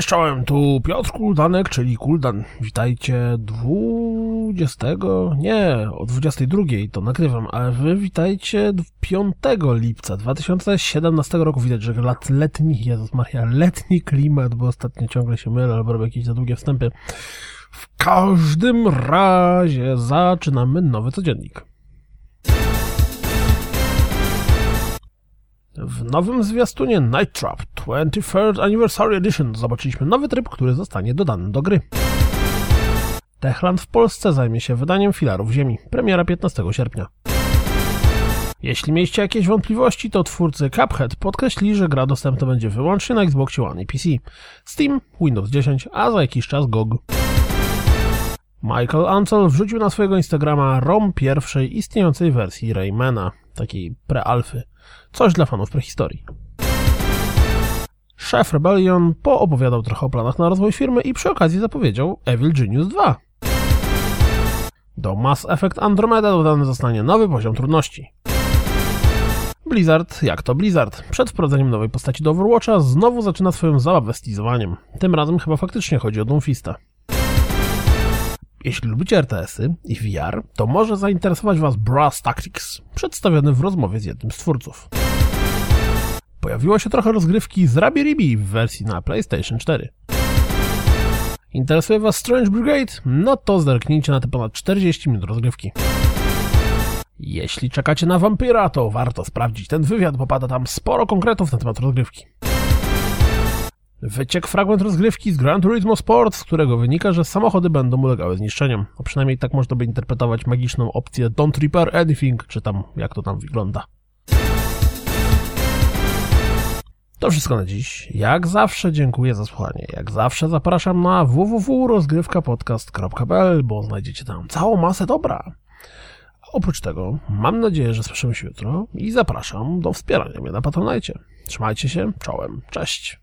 Cześć czołem, tu Piotr Kuldanek, czyli Kuldan. Witajcie 20, nie, o 22 to nagrywam, ale wy witajcie 5 lipca 2017 roku. Widać, że lat letni, Jezus Maria, letni klimat, bo ostatnio ciągle się mylę, albo robię jakieś za długie wstępy. W każdym razie zaczynamy nowy codziennik. W nowym zwiastunie Night Trap 23rd Anniversary Edition zobaczyliśmy nowy tryb, który zostanie dodany do gry. Techland w Polsce zajmie się wydaniem filarów Ziemi. Premiera 15 sierpnia. Jeśli mieliście jakieś wątpliwości, to twórcy Cuphead podkreślili, że gra dostępna będzie wyłącznie na Xbox One i PC, Steam, Windows 10, a za jakiś czas GOG. Michael Ancel wrzucił na swojego Instagrama ROM pierwszej istniejącej wersji Raymana, takiej prealfy. Coś dla fanów prehistorii. Szef Rebellion poopowiadał trochę o planach na rozwój firmy i przy okazji zapowiedział Evil Genius 2. Do Mass Effect Andromeda dodany zostanie nowy poziom trudności. Blizzard, jak to Blizzard, przed wprowadzeniem nowej postaci do Overwatcha znowu zaczyna swoją zabawę stylizowaniem. Tym razem chyba faktycznie chodzi o Doomfista. Jeśli lubicie RTS-y i VR, to może zainteresować Was Brass Tactics, przedstawiony w rozmowie z jednym z twórców. Pojawiło się trochę rozgrywki z Rabi Ribi w wersji na PlayStation 4. Interesuje Was Strange Brigade? No to zerknijcie na te ponad 40 minut rozgrywki. Jeśli czekacie na Vampira, to warto sprawdzić ten wywiad, bo pada tam sporo konkretów na temat rozgrywki. Wyciek fragment rozgrywki z Gran Turismo Sport, z którego wynika, że samochody będą ulegały zniszczeniom. A przynajmniej tak można by interpretować magiczną opcję Don't Repair Anything, czy tam jak to tam wygląda. To wszystko na dziś. Jak zawsze dziękuję za słuchanie. Jak zawsze zapraszam na www.rozgrywkapodcast.pl, bo znajdziecie tam całą masę dobra. Oprócz tego mam nadzieję, że słyszymy się jutro i zapraszam do wspierania mnie na Patronite. Trzymajcie się, czołem, cześć.